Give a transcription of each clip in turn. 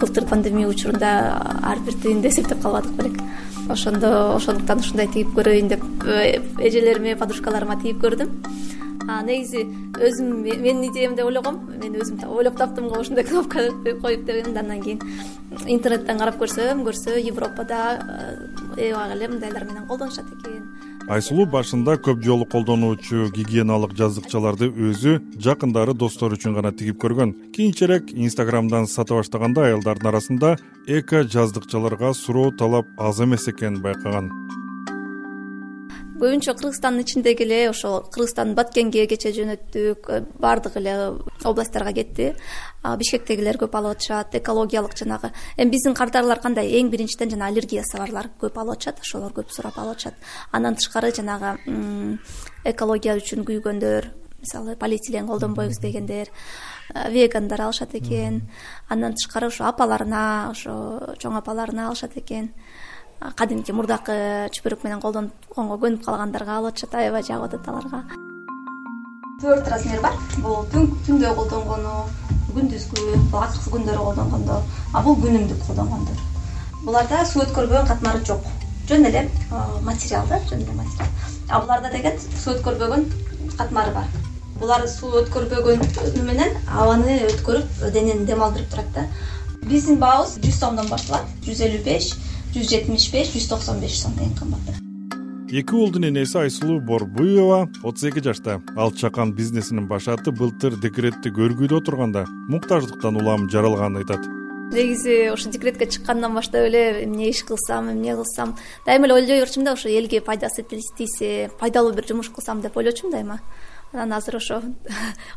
былтыр пандемия учурунда ар бир тыйынды эсептеп калбадык белек. Ошондо ошондуктан ушундай тигип көрөйүн деп э, эжелериме подружкаларыма тигип көрдүм. Негизи өзүм менин идеям деп ойлогом мен өзүм ойлоп таптым го ушундай кнопка коюп дегенди андан кийин. Интернеттен карап көрсөм көрсө европада эбак эле мындайлар менен колдонушат экен айсулуу башында көп жолу колдонуучу гигиеналык жаздыкчаларды өзү жакындары достору үчүн гана тигип көргөн. Кийинчерээк инстаграмдан сата баштаганда аялдардын арасында эко жаздыкчаларга суроо талап аз эмес экенин байкаган көбүнчө кыргызстандын ичиндеги эле ошол кыргызстандын баткенге кечээ жөнөттүк э, баардык эле областтарга кетти. Бишкектегилер көп алып атышат экологиялык жанагы. Эми биздин кардарлар кандай? Эң биринчиден жана аллергиясы барлар көп алып атышат ошолор көп сурап алып атышат. Андан тышкары жанагы экология үчүн күйгөндөр мисалы полиэтилен колдонбойбуз дегендер э, вегандар алышат экен. Андан тышкары ошо апаларына ошо чоң апаларына алышат экен кадимки мурдакы чүпүрөк менен колдонгонго көнүп калгандарга алып атышат аябай жагып атат аларга төрт размер бар. Бул түндө колдонгону күндүзгү бул акыркы күндөрү колдонгондо а бул күнүмдүк колдонгондор. Буларда суу өткөрбөгөн катмары жок. Жөн эле материал да жөн эле материал. А буларда деген суу өткөрбөгөн катмары бар. Булар суу өткөрбөгөнү менен абаны өткөрүп денени дем алдырып турат да. Биздин баабыз жүз сомдон башталат. Жүз элүү беш жүз жетимиш беш жүз токсон беш сом эң кымбаты. Эки уулдун энеси айсулуу борбуева отуз эки жашта. Ал чакан бизнесинин башаты былтыр декреттик өргүүдө отурганда муктаждыктан улам жаралганын айтат. Негизи ошо декретке чыккандан баштап эле эмне иш кылсам эмне кылсам дайыма эле ойлой берчүмүн да ошо элге пайдасы тийсе пайдалуу бир жумуш кылсам деп ойлочумун дайыма анан азыр ошо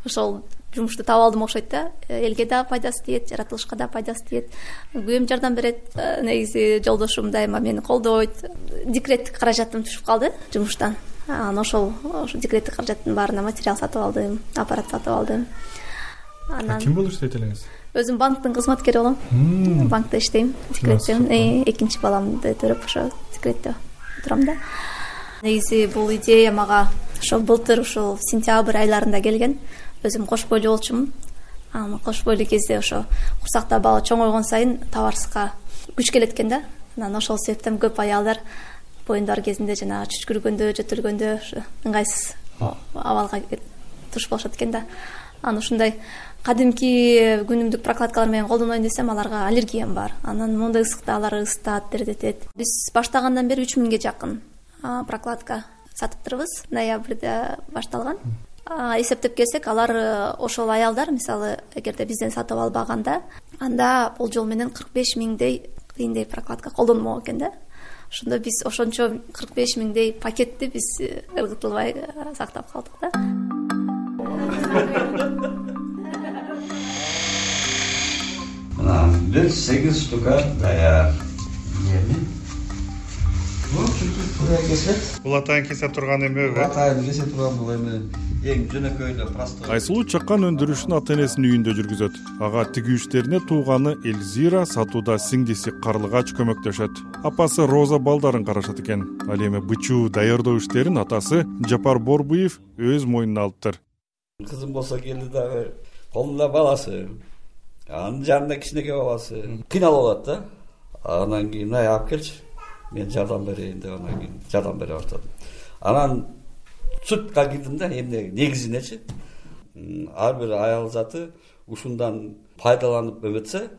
ошол жумушту таап алдым окшойт да. Элге дагы пайдасы тиет жаратылышка дагы пайдасы тиет. Күйөөм жардам берет э, негизи жолдошум дайыма мени колдойт. Декреттик каражатым түшүп калды жумуштан. Анан ошол ошо декреттик каражаттын баарына материал сатып алдым аппарат сатып алдым. Анан ким болуп иштейт элеңиз өзүм банктын кызматкери болом. Банкта иштейм декреттемин экинчи баламды төрөп ошо декретте турам да. Негизи бул идея мага ошо былтыр ушул сентябрь айларында келген. Өзүм кош бойлуу болчумун. Анан кош бойлуу кезде ошо курсакта бала чоңойгон сайын табарсызга күч келет экен да анан ошол себептен көп аялдар боюндары кезинде жанагы чүчкүргөндө жөтөлгөндө ушу ыңгайсыз абалга туш болушат экен да. Анан ушундай кадимки күнүмдүк прокладкалар менен колдоноюн десем аларга аллергиям бар. Анан моундай ысыкта алар ысытат дертетет биз баштагандан бери үч миңге жакын прокладка сатыптырбыз ноябрда башталган. Эсептеп келсек алар э, ошол аялдар мисалы эгерде бизден сатып албаганда анда болжол менен кырк беш миңдей тыйындай прокладка колдонмок экен да. Ошондо биз ошончо кырк беш миңдей пакетти биз э, ыргытылбай э, сактап калдык да. Мына бир сегиз штука даяр бул атайын кесе турган эмеби атайын кесе турган бул эме эң жөнөкөй эле простой. Айсулуу чакан өндүрүшүн ата энесинин үйүндө жүргүзөт? Ага тигүү иштерине тууганы эльзира сатууда сиңдиси карлыгач көмөктөшөт. Апасы роза балдарын карашат экен. Ал эми бычуу даярдоо иштерин атасы жапар борбуев өз мойнуна алыптыр. Кызым болсо келди дагы колунда баласы анын жанында кичинекей баласы. Кыйналып алат да. Анан кийин ай алып келчи мен жардам берейин деп анан кийин жардам бере баштадым анан сутка кирдим да эмне негизинечи ар бир аял заты ушундан пайдаланып эметсе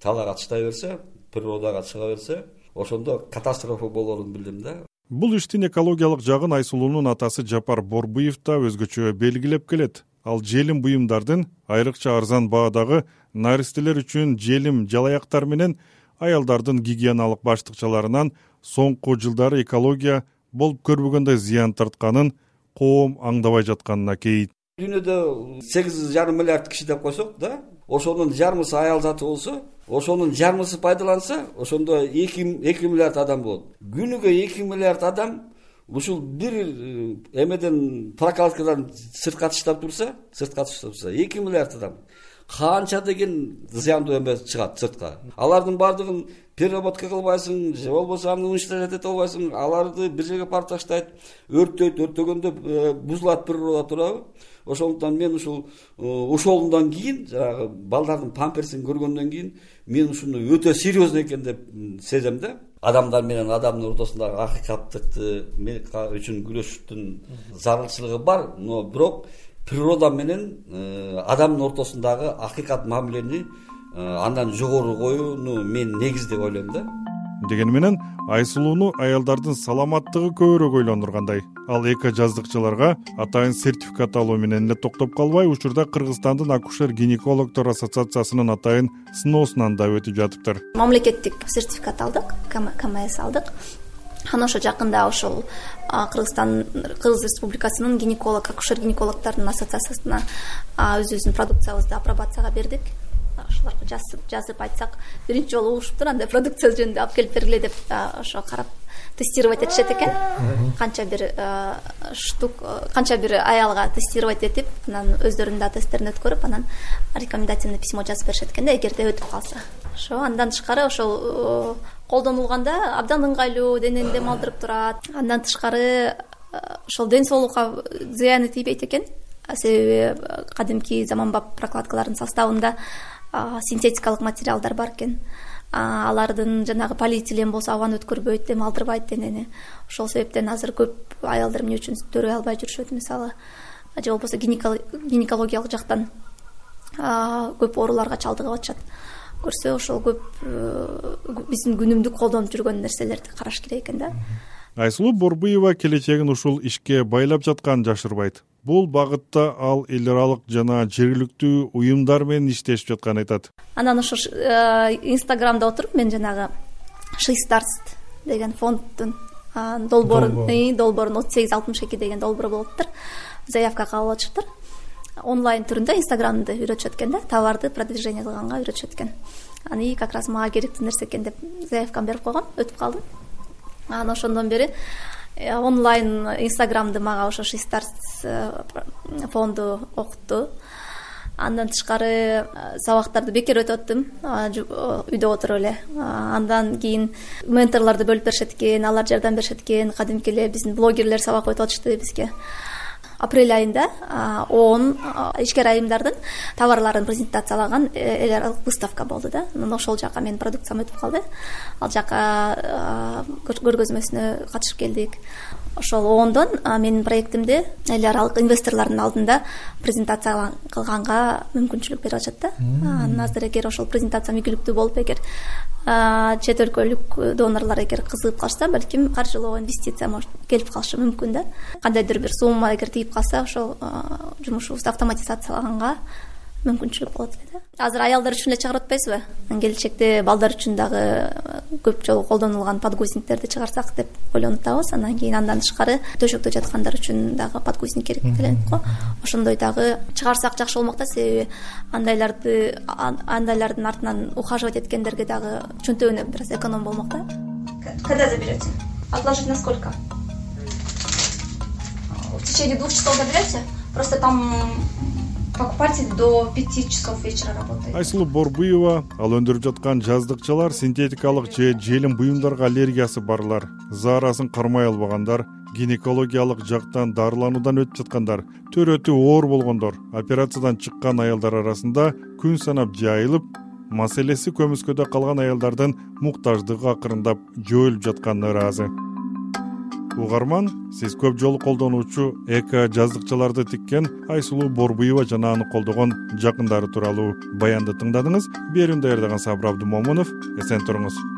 талаага чыдай берсе природага чыга берсе ошондо катастрофа болоорун билдим да. Бул иштин экологиялык жагын айсулуунун атасы жапар борбуев да өзгөчө белгилеп келет. Ал желим буюмдардын айрыкча арзан баадагы наристелер үчүн желим жалаяктар менен аялдардын гигиеналык баштыкчаларынан соңку жылдары экология болуп көрбөгөндөй зыян тартканын коом аңдабай жатканына кейийт дүйнөдө сегиз жарым миллиард киши деп койсок да ошонун жарымысы аял заты болсо ошонун жарымысы пайдаланса ошондо эки миллиард адам болот. Күнүгө эки миллиард адам ушул бир э, эмеден прокладкадан сыртка тыштап турса сыртка тыштап турса эки миллиард адам канча деген зыяндуу эме чыгат сыртка. Алардын баардыгын переработка кылбайсың же болбосо аны уничтожать эте албайсың аларды бир жерге апарып таштайт өрттөйт өрттөгөндө э, бузулат природа туурабы ошондуктан мен ушул э, ошондон кийин жанагы балдардын памперсин көргөндөн кийин мен ушуну өтө серьезный экен деп сезем да. Адамдар менен адамдын ортосундагы акыйкаттыкты үчүн күрөшүштүн зарылчылыгы бар но бирок природа менен э, адамдын ортосундагы акыйкат мамилени э, андан жогору коюуну мен негиз деп ойлойм да. Дегени менен айсулууну аялдардын саламаттыгы көбүрөөк ойлондургандай. Ал эко жаздыкчыларга атайын сертификат алуу менен эле токтоп калбай учурда кыргызстандын акушер гинекологдор ассоциациясынын атайын сыноосунан да өтүп жатыптыр. Мамлекеттик сертификат алдык кмс алдык анан ошо жакында ошол кыргызстан кыргыз республикасынын гинеколог акушер гинекологдордун ассоциациясына өзүбүздүн продукциябызды апробацияга бердик. Ошолорго жазып айтсак биринчи жолу угушуптур андай продукция жөнүндө алып келип бергиле деп ошо карап тестировать этишет экен. Канча бир штук канча бир аялга тестировать этип анан өздөрүнүн да тесттерин өткөрүп анан рекомендательный письмо жазып беришет экен да эгерде өтүп калса. Ошо андан тышкары ошол колдонулганда абдан ыңгайлуу денени дем алдырып турат. Андан тышкары ошол ден соолукка зыяны тийбейт экен. Себеби кадимки заманбап прокладкалардын составында синтетикалык материалдар бар экен. Алардын жанагы полиэтилен болсо абаны өткөрбөйт дем алдырбайт денени. Ошол себептен азыр көп аялдар эмне үчүн сүттөрү албай жүрүшөт мисалы же болбосо гинекологиялык жактан көп ооруларга чалдыгып атышат. Көрсө ошол көп э, биздин күнүмдүк колдонуп жүргөн нерселерди караш керек экен да. Айсулуу борбуева келечегин ушул ишке байлап жатканын жашырбайт. Бул багытта ал эл аралык жана жергиликтүү уюмдар менен иштешип жатканын айтат. Анан ошо э, инстаграмда отуруп мен жанагы шистарс деген фонддун долбоорун долбоорун отуз сегиз алтымыш эки деген долбоор болуп атыптыр заявка кабыл алып атышыптыр онлайн түрүндө инстаграмды үйрөтүшөт экен да товарды продвижение кылганга үйрөтүшөт экен. Аны как раз мага керектүү нерсе экен деп заявкамды берип койгом өтүп калдым. Анан ошондон бери э, онлайн инстаграмды мага ошо шистарс э, фонду окутту. Андан тышкары э, сабактарды бекер өтүп аттым үйдө отуруп эле. Андан кийин менторлорду бөлүп беришет экен алар жардам беришет экен кадимки эле биздин блогерлер сабак өтүп атышты бизге апрель айында оон ишкер айымдардын товарларын презентациялаган э, эл аралык выставка болду да. Анан ошол жака менин продукциям өтүп калды. Ал жака көргөзмөсүнө катышып келдик. Ошол оондон менин проектимди эл аралык инвесторлордун алдында презентация кылганга мүмкүнчүлүк берип атышат да. Анан азыр эгер ошол презентациям ийгиликтүү болуп эгер чет өлкөлүк донорлор эгер кызыгып калышса балким каржылоо инвестиция может келип калышы мүмкүн да. Кандайдыр бир сумма эгер тийип калса ошол жумушубузду автоматизациялаганга мүмкүнчүлүк болот эле да. Азыр аялдар үчүн эле чыгарып атпайбызбы келечекте балдар үчүн дагы көп жолу колдонулган подгузниктерди чыгарсак деп ойлонуп атабыз андан кийин андан тышкары төшөктө жаткандар үчүн дагы подгузник керек делет го ошондой дагы чыгарсак жакшы болмок да себеби андайларды андайлардын артынан ухаживать эткендерге дагы чөнтөгүнө бир аз эконом болмок да когда заберете? Отложить на сколько в течение двух часов заберете? Просто там покупатель до пяти часов вечера работает. Айсулуу борбуева ал өндүрүп жаткан жаздыкчалар синтетикалык же желим буюмдарга аллергиясы барлар. Заарасын кармай албагандар гинекологиялык жактан дарылануудан өтүп жаткандар төрөтү оор болгондор. Операциядан чыккан аялдар арасында күн санап жайылып маселеси көмүскөдө калган аялдардын муктаждыгы акырындап жоюлуп жатканына ыраазы угарман сиз көп жолу колдонуучу эко жаздыкчаларды тиккен айсулуу борбуева жана аны колдогон жакындары тууралуу баянды тыңдадыңыз. Берүүнү даярдаган сабыр абдымомунов эсен туруңуз